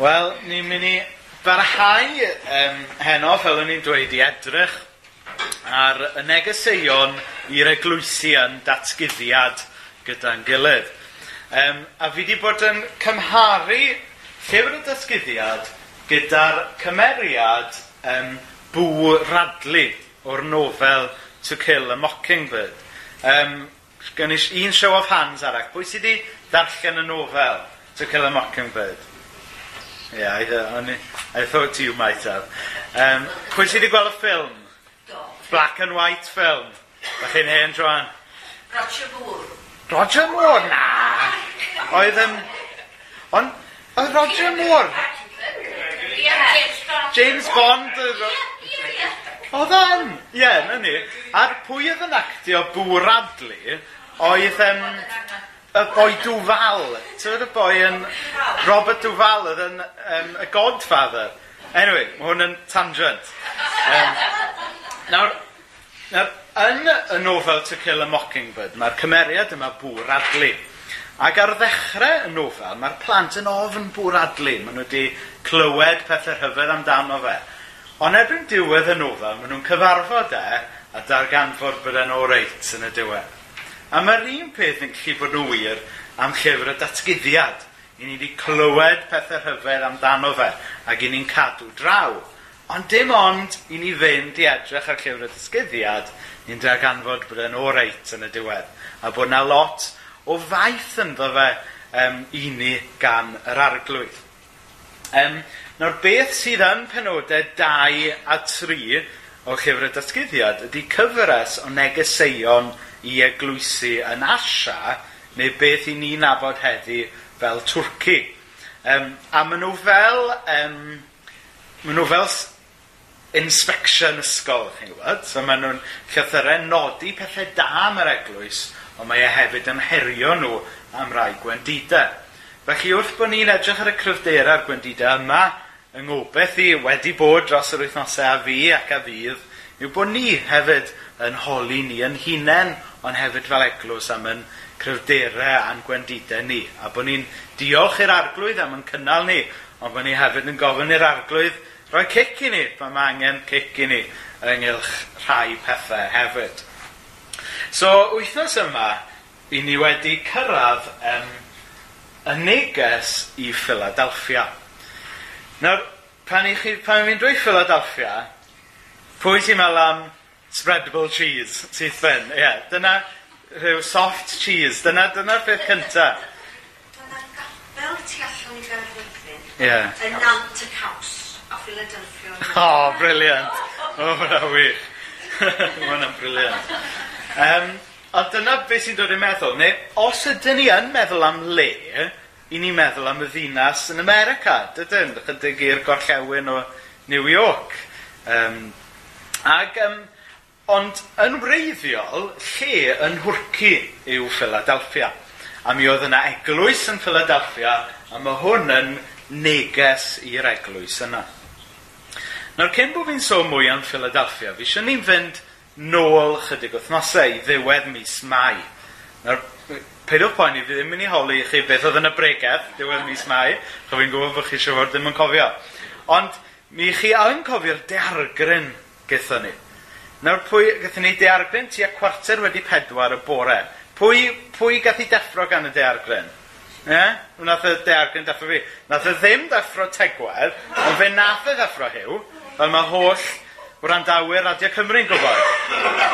Wel, ni'n mynd i barhau um, heno, fel o'n i'n dweud, i edrych ar y negeseuon i'r eglwysi yn datgyddiad gyda'n gilydd. Um, a fi wedi bod yn cymharu llyfr y datgyddiad gyda'r cymeriad um, bw radlu o'r nofel To Kill a Mockingbird. Um, Gynnu un show of hands arach. Pwy sydd wedi darllen y nofel To Kill a Mockingbird? Yeah, I, I thought you might have. Um, Pwy sydd wedi gweld y ffilm? Do. Black and white film. Bach chi'n hen, Joan? Roger Moore. Roger Moore? Na! Oedd yn... Ond, oedd Roger Moore? James Bond. Oedd yn? Ie, na ni. A'r pwy oedd yn actio Bŵr Adli oedd... Um, y boi Duval. Ti'n y boi yn... Robert Duval oedd yn um, y Godfather. Anyway, mae hwn yn tangent. Um, nawr, nawr, yn y nofel To Kill a Mockingbird, mae'r cymeriad yma bŵr adlu. Ac ar ddechrau y nofel, mae'r plant yn ofn bŵr adlu. Maen nhw wedi clywed pethau rhyfedd amdano fe. Ond erbyn diwedd y nofel, maen nhw'n cyfarfod e a darganfod bod e'n oreit yn y diwedd. A mae'r un peth yn gallu bod yn wir am llyfr y datgyddiad. I ni wedi clywed pethau rhyfedd amdano fe ac i ni'n cadw draw. Ond dim ond i ni fynd i edrych ar llyfr y datgyddiad, ni'n darganfod bod yn oreit yn y diwedd. A bod yna lot o faith ynddo fe um, i ni gan yr arglwydd. Um, nawr beth sydd yn penodau 2 a 3 o Llyfr y Datguddiad ydy cyfres o negeseuon i eglwysu yn Asia, neu beth i ni nabod heddi fel Twrci. Um, a maen nhw fel, um, maen nhw fel inspection ysgol, chi'n gwybod? So maen nhw'n llythyrau nodi pethau da am yr eglwys, ond mae e hefyd yn herio nhw am rai gwendidau. Felly wrth bod ni'n edrych ar y cryfderau'r gwendidau yma, Yng ngobaith i wedi bod dros yr wythnosau a fi ac a fydd yw bod ni hefyd yn holi ni yn hunain, ond hefyd fel eglwys am yn cryfderau a'n gwendidau ni. A bod ni'n diolch i'r arglwydd am yn cynnal ni, ond bod ni hefyd yn gofyn i'r arglwydd rhoi cic i ni, pan mae angen cic i ni ynghylch rhai pethau hefyd. So, wythnos yma, i ni wedi cyrraedd um, y neges i Philadelphia. Nawr, pan, i chi, pan fi'n dweud Philadelphia, pwy sy'n meddwl am spreadable cheese, sydd ben? Ie, yeah, dyna rhyw soft cheese, dyna, dyna'r peth cynta. Fel tu allan i fewn rhywbeth, yeah. yn nant y caws a Philadelphia. Oh, briliant. O, Oh, mae'n wych. mae'n briliant. Um, ond dyna beth sy'n dod i'n meddwl, neu os ydyn ni yn meddwl am le, i ni meddwl am y ddinas yn America, dydyn, chydig i'r gorllewin o New York. Um, ag, um, ond yn wreiddiol, lle yn hwrci yw Philadelphia. A mi oedd yna eglwys yn Philadelphia, a mae hwn yn neges i'r eglwys yna. Nawr, cyn bod fi'n sôn mwy am Philadelphia, fi eisiau ni'n fynd nôl chydig wythnosau i ddiwedd mis Mai. Nawr, peidiwch poeni, fi ddim yn ei holi i chi beth oedd yn y bregeth, diwedd mis mai, cho fi'n gwybod bod chi eisiau fod ddim yn cofio. Ond, mi chi yn cofio'r deargryn gyda ni. Nawr pwy gathon ni deargryn tua cwarter wedi pedwar y bore. Pwy, pwy gath i deffro gan y deargryn? Ie? Nath y deargryn deffro fi. Nath y e ddim deffro tegwedd, ond fe nath y deffro hiw, fel mae holl wrandawyr Radio Cymru'n gwybod.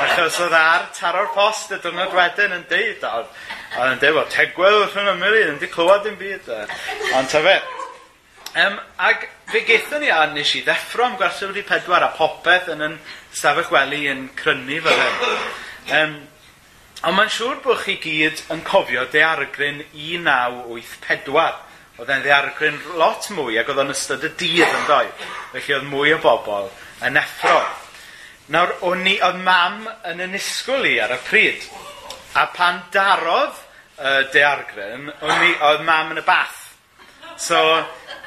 Achos oedd ar taro'r post y dwrnod wedyn yn deud, a oedd yn deud, wel, tegwedd wrth yn ymwyl i, yn di clywed yn byd. Ond ta fe. Um, ag fe gaethon ni a nes i ddeffro am gwersyl wedi pedwar a popeth yn yn stafell wely yn crynu fel hyn. Um, ond mae'n siŵr bod chi gyd yn cofio deargryn 1984. Oedd e'n ddeargryn lot mwy ac oedd o'n ystod y dydd yn doi. Felly oedd mwy o bobl yn effro. Nawr, o'n i, oedd mam yn yn isgwyl i ar y pryd. A pan darodd uh, deargryn, o'n i, oedd mam yn y bath. So,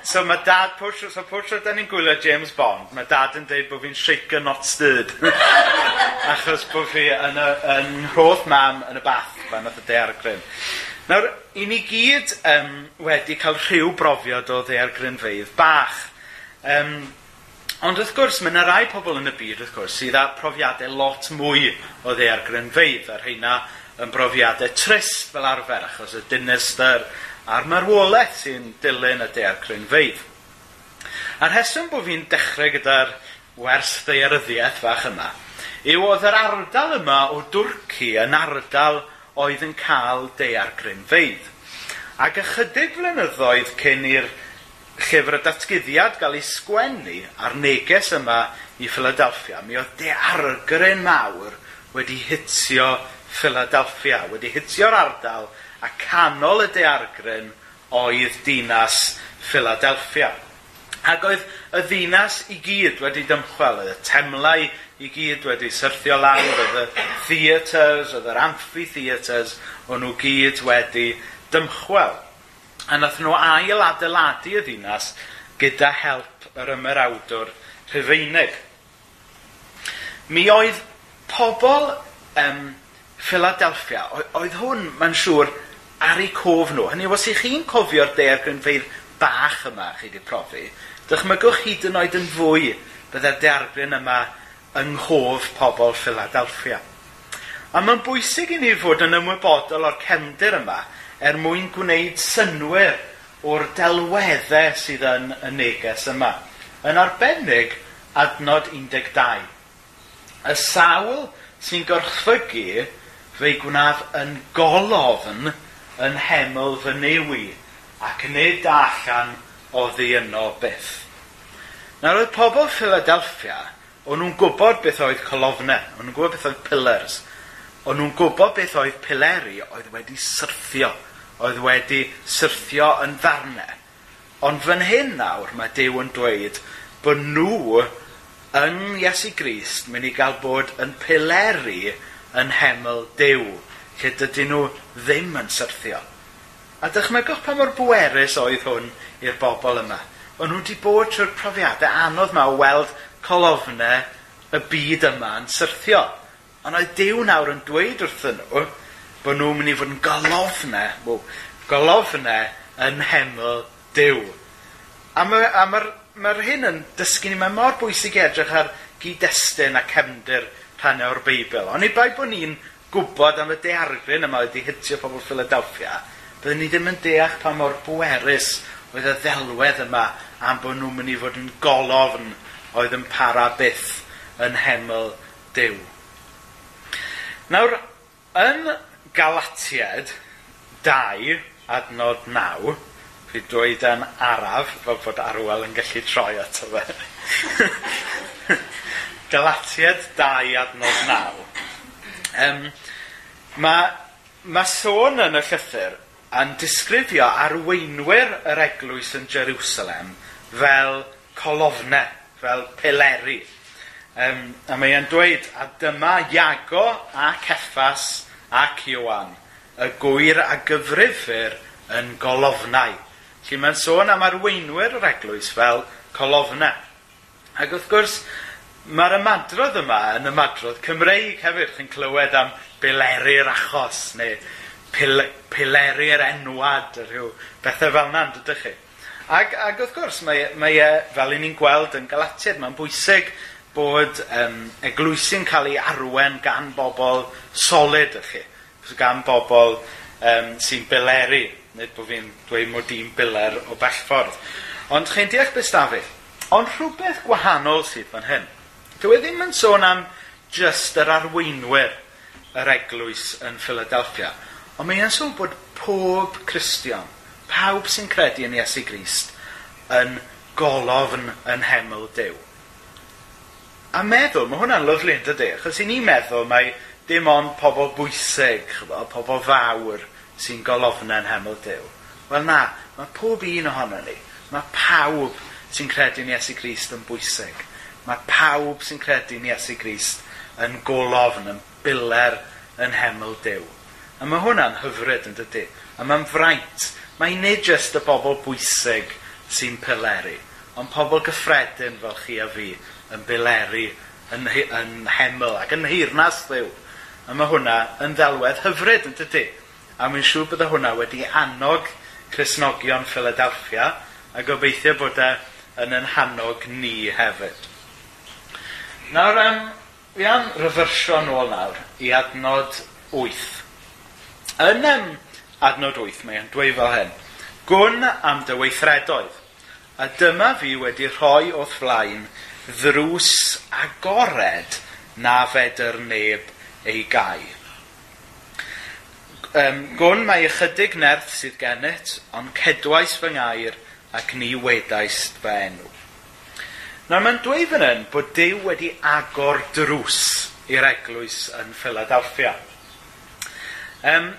so mae dad, pwrs, so pwrs oedd ni'n gwylio James Bond, mae dad yn dweud bod fi'n shaker not stirred. Achos bod fi yn, y, yn rhodd mam yn y bath fan oedd y deargryn. Nawr, i ni gyd um, wedi cael rhyw brofiad o ddeargrynfeidd bach. Um, Ond wrth gwrs, mae yna rai pobl yn y byd, wrth gwrs, sydd â profiadau lot mwy o ddear grynfeidd, ar rheina yn brofiadau trist fel arfer, achos y dinistyr a'r marwolaeth sy'n dilyn y dear grynfeidd. A'r heswm bod fi'n dechrau gyda'r wers ddearyddiaeth fach yma, yw oedd yr ardal yma o dwrci yn ardal oedd yn cael dear grynfeidd. Ac ychydig flynyddoedd cyn i'r llyfr y datguddiad gael ei sgwennu a'r neges yma i Philadelphia, mi oedd deargryn mawr wedi hitio Philadelphia, wedi hitio'r ardal a canol y deargryn oedd dinas Philadelphia. Ac oedd y ddinas i gyd wedi dymchwel, y temlau i gyd wedi syrthio lawr, oedd y theatres, oedd yr amphitheatres, o'n nhw gyd wedi dymchwel. A nath nhw ail-adeiladu y ddinas gyda help yr ymerawdwr Rhufeinig. Mi oedd pobl um, Philadelphia, oedd hwn, mae'n siŵr, ar eu cof nhw. Hynny, os ych chi'n cofio'r de'r grynfeidd bach yma chi wedi profi, dychmygwch hyd yn oed yn fwy byddai'r deargryn yma yng nghof pobl Philadelphia. A mae'n bwysig i ni fod yn ymwybodol o'r cefndir yma, er mwyn gwneud synwyr o'r delweddau sydd yn y neges yma. Yn arbennig, adnod 12. Y sawl sy'n gorchfygu fe'i gwnaf yn golofn yn heml fy newi ac nid allan o ddiynol byth. Nawr oedd pobl Philadelphia, o'n nhw'n gwybod beth oedd colofnau, o'n nhw'n gwybod beth oedd pillars, o'n nhw'n gwybod beth oedd pileri oedd wedi syrthio oedd wedi syrthio yn ddarnau. Ond fan hyn nawr mae Dyw yn dweud bod nhw yn Iesu Grist mynd i gael bod yn pileri yn hemel Dyw, lle dydyn nhw ddim yn syrthio. A dychmygwch pa mor bwerus oedd hwn i'r bobl yma. O'n nhw wedi bod trwy'r profiadau anodd yma o weld colofnau y byd yma yn syrthio. Ond oedd Dyw nawr yn dweud wrthyn nhw, bod nhw'n mynd i fod yn golofnau, wow, golofne yn heml Dyw. A mae'r ma, ma, ma hyn yn dysgu ni, mae mor bwysig edrych ar gyd-destun a cefndir rhannau o'r Beibl. Ond i bai bod ni'n gwybod am y deargryn yma wedi hitio pobl Philadelphia, byddwn ni ddim yn deall pa mor bwerus oedd y ddelwedd yma am bod nhw'n mynd i fod yn golofn oedd yn para byth yn heml Dyw. Nawr, yn Galatiad 2, adnod 9, fi dweud yn araf, fel bod arwel yn gallu troi ato fe. Galatiad 2, adnod 9. Um, Mae ma sôn yn y llythyr yn disgrifio arweinwyr yr eglwys yn Jerusalem fel colofnau, fel peleri. Um, a mae e'n dweud, a dyma Iago a Ceffas ac Iwan, y gwir a gyfrifur yn golofnau. Felly mae'n sôn am arweinwyr yr eglwys fel colofnau. Ac wrth gwrs, mae'r ymadrodd yma yn ymadrodd Cymreig hefyd. Chi'n clywed am bileru'r achos neu pil, pileru'r enwad a rhyw bethau fel yna, dydych chi? Ac, ac wrth gwrs, mae, e, mae e, fel i ni'n gweld yn Galatiad, mae'n bwysig bod um, eglwysi'n cael ei arwen gan bobl solid y chi, gan bobl um, sy'n bileri, nid bod fi'n dweud mod i'n biler o bellffordd. Ond chi'n deall beth stafell, ond rhywbeth gwahanol sydd fan hyn. Dwi e ddim yn sôn am just yr arweinwyr yr eglwys yn Philadelphia, ond mae'n sôn bod pob Cristion, pawb sy'n credu yn Iesu Grist, yn golofn yn heml Dyw a meddwl, mae hwnna'n lyflu yn dydy, achos i ni meddwl mae dim ond pobl bwysig, pobl fawr sy'n golofna'n heml Dyw. Wel na, mae pob un ohono ni, mae pawb sy'n credu credu'n Iesu Grist yn bwysig. Mae pawb sy'n credu credu'n Iesu Grist yn golofn, yn biler yn heml Dyw. A mae hwnna'n hyfryd yn dydy. A mae'n fraint. Mae nid jyst y bobl bwysig sy'n pileru ond pobl gyffredin fel chi a fi yn bileri yn, yn heml ac yn hirnas ddiw. A mae hwnna yn ddelwedd hyfryd yn dydy. A mae'n siŵr bod hwnna wedi annog Cresnogion Philadelphia a gobeithio bod e yn yn hannog ni hefyd. Nawr, um, fi am ryfyrsio nôl nawr i adnod 8. Yn um, adnod 8 mae'n dweud fel hyn. Gwn am dy weithredoedd A dyma fi wedi rhoi o'r flaen ddrws agored na fedr neb ei gau. Um, gwn mae ychydig nerth sydd gennyt, ond cedwais fy ngair ac ni wedais fy enw. Nawr mae'n dweud fan hyn bod Dyw wedi agor drws i'r eglwys yn Philadelphia. Um,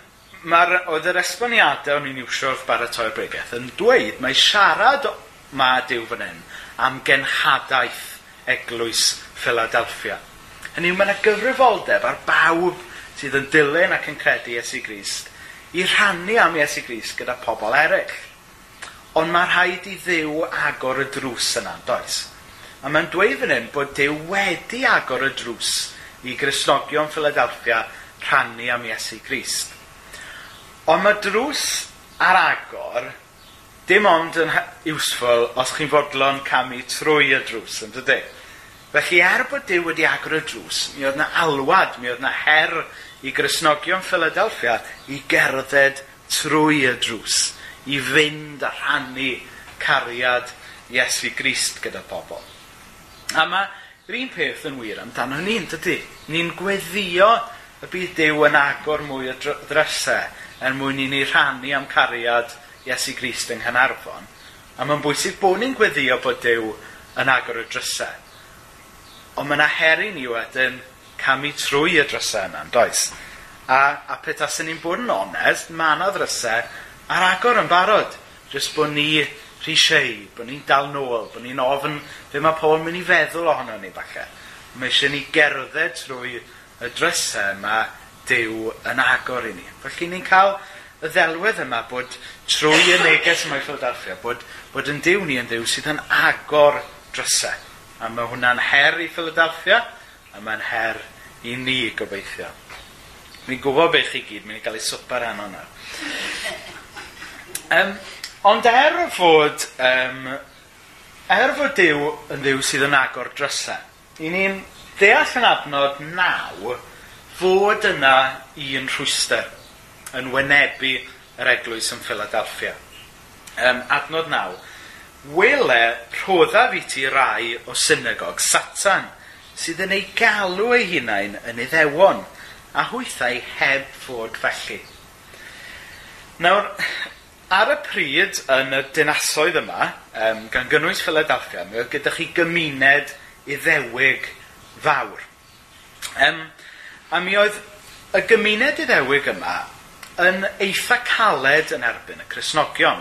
mae'r, oedd yr esboniadau o'n i'n iwsio wrth baratoi'r bregaeth yn dweud mae siarad mae Dyw fan hyn am genhadaeth eglwys Philadelphia. Hynny yw, mae yna gyfrifoldeb ar bawb sydd yn dilyn ac yn credu Iesu Grist i rhannu am Iesu Grist gyda pobl eraill. Ond mae rhaid i ddew agor y drws yna, does? A mae'n dweud fan hyn bod Dyw wedi agor y drws i grisnogion Philadelphia rhannu am Iesu Grist. Ond mae drws ar agor dim ond yn useful os chi'n fodlon camu trwy y drws, yn dydy? Felly, er bod Dyw wedi agor y drws, mi oedd na alwad, mi oedd na her i grisnogion Philadelphia i gerdded trwy y drws, i fynd a rhannu cariad Iesu Grist gyda pobl. A mae'r un peth yn wir amdano ni'n dydy? Ni'n gweddio y bydd Dyw yn agor mwy o drysau er mwyn i ni rhannu am cariad Iesu Grist yng Nghanarfon, a mae'n bwysig bod ni'n gweddio bod Dyw yn agor y drysau. Ond mae yna herin i wedyn camu trwy y drysau yna, does? A, a peth petasyn ni'n bod yn onest, mae yna drysau ar agor yn barod. Jyst bod ni rhi siei, bod ni'n dal nôl, bod ni'n ofyn fe mae pobl yn mynd i feddwl ohono ni falle. Mae eisiau ni gerdded trwy y drysau yma Dyw yn agor i ni. Felly ni'n cael y ddelwedd yma bod trwy y neges yma i Philadelphia, bod, bod yn diw ni yn ddiw sydd yn agor drysau. A mae hwnna'n her i Philadelphia, a mae'n her i ni gobeithio. Mi'n gwybod beth chi gyd, mi'n cael ei swper anno yna. Um, ond er fod, um, er fod Dyw yn ddiw sydd yn agor drysau, i ni'n deall yn adnod naw fod yna un rhwyster yn wynebu yr eglwys yn Philadelphia. Um, adnod naw. Wele rhoddaf i ti rai o synagog Satan sydd yn ei galw ei hunain yn iddewon a hwythau heb fod felly. Nawr, ar y pryd yn y dinasoedd yma, um, gan gynnwys Philadelphia, mi oedd gyda chi gymuned iddewig fawr. Um, a mi oedd y gymuned iddewig yma yn eitha caled yn erbyn y Cresnogion,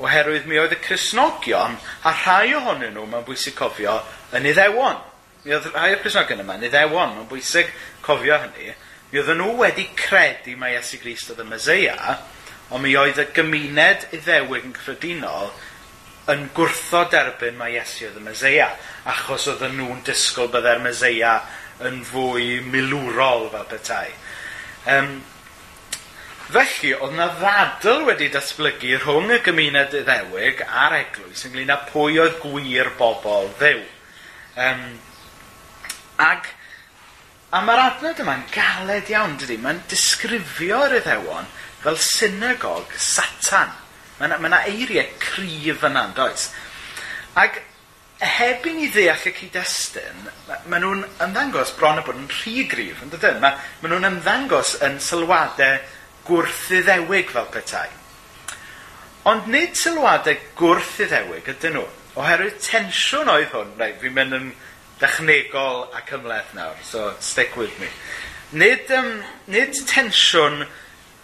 oherwydd mi oedd y Cresnogion a rhai ohonyn nhw, mae'n bwysig cofio, yn iddewon. Mi oedd rhai o'r Cresnogion yma yn iddewon, mae'n bwysig cofio hynny. Mi oedd nhw wedi credu mae Iesu Grist oedd y Meseia, ond mi oedd y gymuned iddewig yn cyffredinol yn gwrtho derbyn mae Iesu oedd y Meseia, achos oedd nhw'n disgwyl bydde'r Meseia yn fwy milwrol fel petai. Um, Felly, oedd yna ddadl wedi datblygu rhwng y gymuned iddewig a'r eglwys ynglyn â pwy oedd gwir bobl ddew. Um, ag, a mae'r adnod yma'n galed iawn, dydy. Mae'n disgrifio'r iddewon fel synagog satan. Mae yna, mae eiriau cryf yna, does? Ac heb i ni ddeall y cyd-destun, maen nhw'n ymddangos bron y bod yn rhy gryf, yn dydyn? Maen nhw'n ymddangos yn sylwadau gwrthiddewig fel petai. Ond nid sylwadau gwrthiddewig ydyn nhw, oherwydd tensiwn oedd hwn, rai, fi'n mynd yn dechnegol ac ymleth nawr, so stick with me. Nid, um, nid tensiwn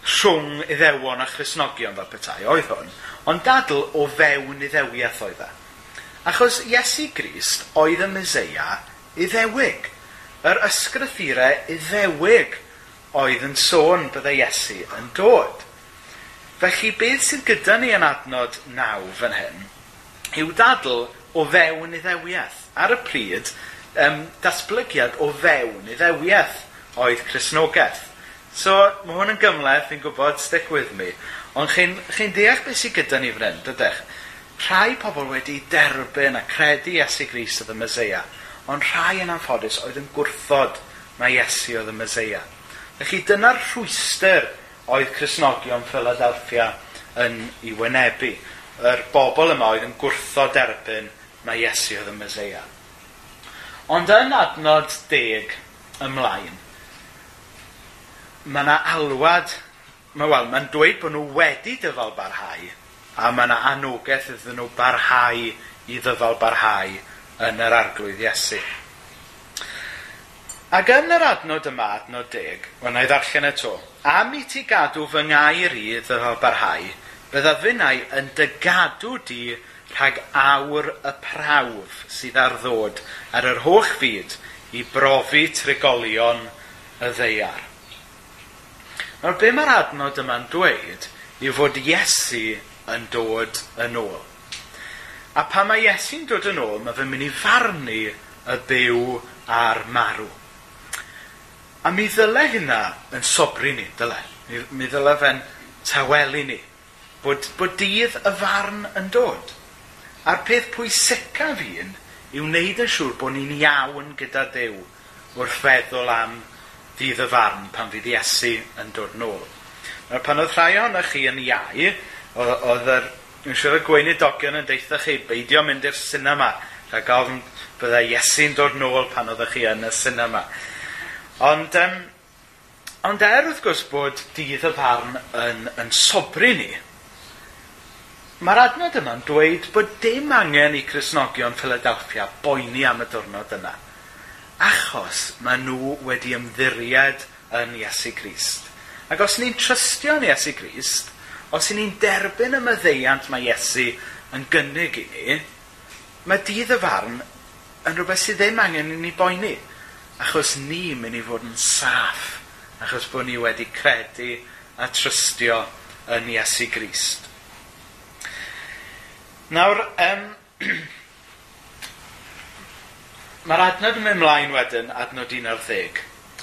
rhwng iddewon a chrysnogion fel petai oedd hwn, ond dadl o fewn iddewiaeth oedd e. Achos Iesu Grist oedd y Meseia iddewig. Yr ysgrythurau iddewig oedd yn sôn byddai Iesu yn dod. Felly beth sydd gyda ni yn adnod naw fan hyn yw dadl o fewn iddewiaeth. Ar y pryd, um, datblygiad o fewn iddewiaeth oedd Cresnogaeth. So, mae hwn yn gymleth, fi'n gwybod, stick with me. Ond chi'n chi deall beth sydd gyda ni fan hyn, dydych? Rhai pobl wedi derbyn a credu Iesu Gris oedd y Mesoea, ond rhai yn anffodus oedd yn gwrthod mae Iesu oedd y Mesoea. Felly dyna'r rhwyster oedd Cresnogion Philadelphia yn ei wynebu. Yr bobl yma oedd yn gwrthod derbyn mae Iesu oedd y Mesoea. Ond yn adnod deg ymlaen, mae yna alwad, mae wel, mae'n dweud bod nhw wedi dyfal barhau, a mae yna anogaeth iddyn nhw barhau i ddyfal barhau yn yr arglwydd Iesu. Ac yn yr adnod yma, adnod deg, wna i ddarllen eto, am i ti gadw fy ngair i ddyfa barhau, bydda fynnau yn dygadw di rhag awr y prawf sydd ar ddod ar yr holl fyd i brofi trigolion y ddeiar. Nawr, be mae'r adnod yma'n dweud yw fod Iesu yn dod yn ôl. A pa mae Iesu'n dod yn ôl, mae fe'n mynd i farnu y byw a'r marw. A mi ddyle hynna yn sobri ni, dyle. Mi, mi ddyle fe'n tawelu ni. Bod, bod dydd y farn yn dod. A'r peth pwysica fi'n yw wneud yn siŵr bod ni'n iawn gyda Dyw wrth feddwl am ddydd y farn pan fydd Iesu yn dod nôl. Nawr pan oedd rhai ohonoch chi yn iau, oedd yr Yn siŵr y gweinidogion yn deitha chi beidio mynd i'r sinema. Rhaid gofn bydda Iesu'n dod nôl pan oedd chi yn y sinema. Ond, um, ond er wrth gwrs bod dydd y farn yn, yn sobri ni, mae'r adnod yma'n dweud bod dim angen i Cresnogion Philadelphia boeni am y diwrnod yna, achos maen nhw wedi ymddiried yn Iesu Grist. Ac os ni'n trystio yn Iesu Grist, os ni'n derbyn y myddeiant mae Iesu yn gynnig i ni, mae dydd y farn yn rhywbeth sydd ddim angen i ni boeni. Achos ni'n mynd i fod yn saff, achos bod ni wedi credu a trystio yn Iesu Grist. Nawr, um, mae'r adnod yn mynd mlaen wedyn, adnod 11.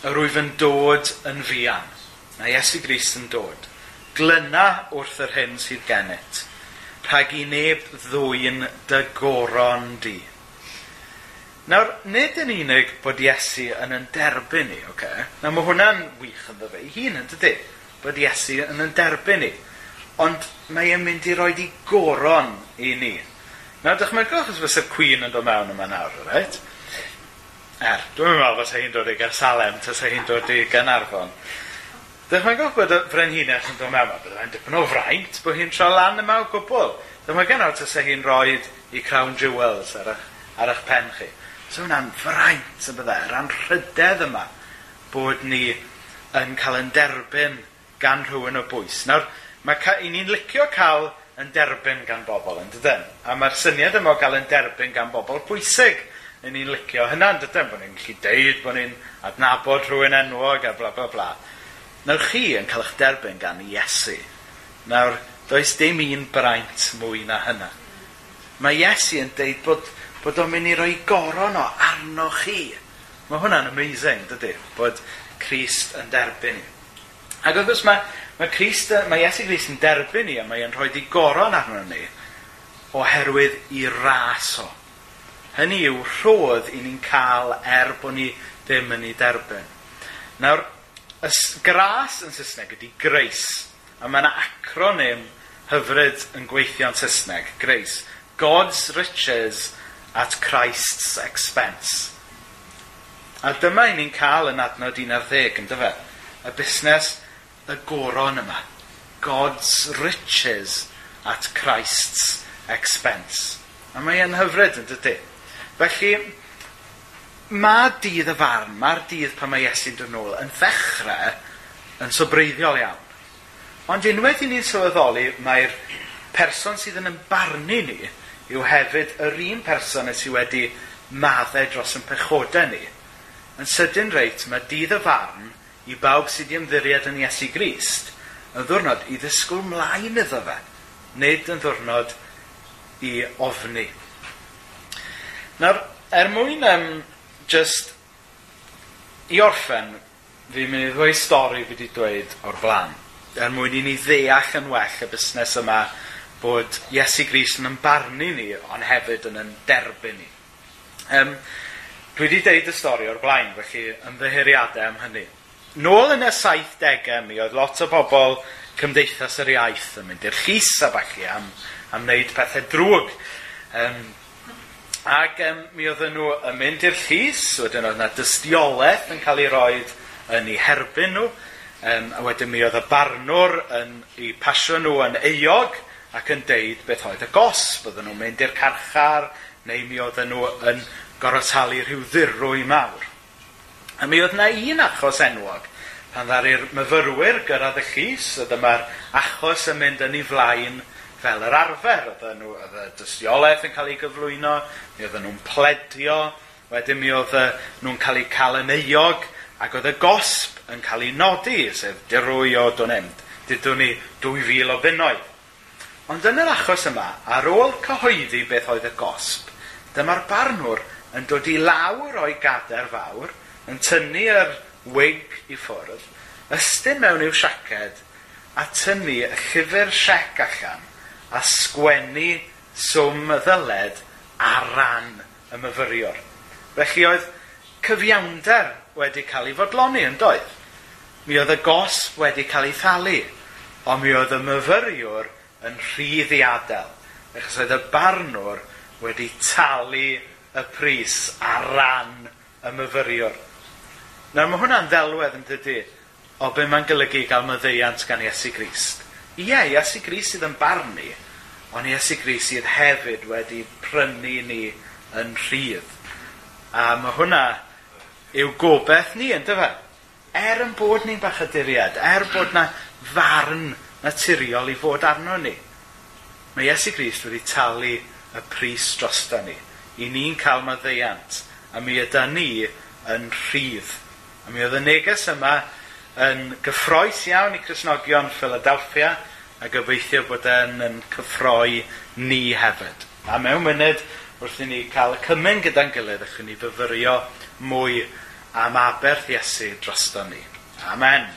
Yr wyf yn dod yn fian. Mae Iesu Grist yn dod. Glyna wrth yr hyn sydd genet. Rhag i neb ddwy'n dygoron di. Nawr, nid yn unig bod Iesu yn yn derbyn ni, oce? Okay? Nawr, mae hwnna'n wych yn ddefa ei hun yn dydy, bod Iesu yn yn derbyn ni. Ond mae e'n mynd i roi di goron i ni. Nawr, dychmygwch os fysa'r cwyn yn dod mewn yma nawr, right? Er, dwi'n meddwl bod hi'n dod i Gersalem, tas hi'n dod i Ganarfon. Dychmygwch bod y frenhines yn dod mewn, bydd e'n dipyn o fraint bod hi'n tro lan yma o gwbl. Dychmygwch nawr tas hi'n rhoi i Crown Jewels ar eich, ar eich pen chi. So hwnna'n fraint y bydde, rhan rhydedd yma, bod ni yn cael yn derbyn gan rhywun o bwys. Nawr, mae i ni'n licio cael yn derbyn gan bobl, yn dydyn? A mae'r syniad yma o gael yn derbyn gan bobl pwysig. Yn ni'n licio hynna'n dydyn? Bod ni'n gallu deud bod ni'n adnabod rhywun enwog a bla bla bla. Nawr chi yn cael eich derbyn gan Iesu. Nawr, does dim un braint mwy na hynna. Mae Iesu yn deud bod bod o'n mynd i roi goron o arno chi. Mae hwnna'n amazing, dydy, bod Christ yn derbyn ni. Ac wrth gwrs mae, mae, Christ, mae Iesu Christ yn derbyn ni a mae e'n rhoi di goron arno ni oherwydd i ras o. Hynny yw rhodd i ni'n cael er bod ni ddim yn ei derbyn. Nawr, y gras yn Saesneg ydy grace, a mae yna acronym hyfryd yn gweithio'n Saesneg, grace. God's riches at Christ's expense. A dyma i ni'n cael yn adnod 11, yn dyfa, Y busnes y goron yma. God's riches at Christ's expense. A mae e'n hyfryd yn dydy. Felly, mae dydd y farn, mae'r dydd pan mae Iesu'n dod nôl yn ddechrau yn sobreiddiol iawn. Ond unwaith i ni'n sylweddoli, mae'r person sydd yn ymbarnu ni yw hefyd yr un person sydd wedi maddau dros yn pechodau ni. Yn sydyn reit, mae dydd y farn i bawb sydd wedi ymddiried yn Iesu Grist yn ddwrnod i ddysgwyl mlaen iddo fe, nid yn ddwrnod i ofni. Nawr, er mwyn um, just i orffen, fi'n mynd i ddweud stori fi wedi dweud o'r blaen. Er mwyn i ni ddeall yn well y busnes yma bod Iesu Gris yn ymbarnu ni, ond hefyd yn yn derbyn ni. Um, dwi wedi deud y stori o'r blaen, felly ymddeheriadau am hynny. Nôl yn y 70au mi oedd lot o bobl cymdeithas yr iaith yn mynd i'r llys a falle am, am wneud pethau drwg. Um, ac um, mi oedden nhw yn mynd i'r llys, wedyn oedd yna dystiolaeth yn cael ei roed yn ei herbyn nhw, um, a wedyn mi oedd y barnwr yn, ei pasio nhw yn eog, ac yn deud beth oedd y gosb, bydden nhw'n mynd i'r carchar, neu mi oedden nhw yn gorotalu rhyw ddirwy mawr. A mi oedd na un achos enwog, pan ddari'r myfyrwyr gyrraedd y llys, oedd yma'r achos yn mynd yn ei flaen fel yr arfer. Oedd nhw, oedd y dystiolaeth yn cael ei gyflwyno, mi oedd nhw'n pledio, wedyn mi oedd nhw'n cael ei cael yn euog, ac oedd y gosb yn cael ei nodi, sef dirwy o dwnem, dydwn ni 2000 o bunnoedd. Ond yn yr achos yma, ar ôl cyhoeddi beth oedd y gosb, dyma'r barnwr yn dod i lawr o'i gader fawr, yn tynnu yr wig i ffwrdd, ystyn mewn i'w siaced, a tynnu y llyfr siec allan, a sgwennu swm y ddyled ar ran y myfyriwr. Felly oedd cyfiawnder wedi cael ei fodloni yn doedd. Mi oedd y gosb wedi cael ei thalu, ond mi oedd y myfyriwr yn rhydd i adael. Achos oedd y barnwr wedi talu y pris ar ran y myfyriwr. Nawr mae hwnna'n ddelwedd yn dydy o be mae'n golygu gael myddeiant gan Iesu Grist. Ie, Iesu Grist sydd yn barnu, ond Iesu Grist sydd hefyd wedi prynu ni yn rhydd. A mae hwnna yw gobeith ni, yn dyfa? Er yn bod ni'n bach diriad, er bod na farn naturiol i fod arno ni. Mae Iesu Grist wedi talu y pris drosta ni. I ni'n cael maddeiant. A mi yda ni yn rhydd. A mi oedd y neges yma yn gyffroes iawn i Cresnogion Philadelphia a gobeithio bod e'n yn cyffroi ni hefyd. A mewn munud wrth i ni cael y cymen gyda'n gilydd allwn ni fyfyrio mwy am aberth Iesu drosto ni. Amen.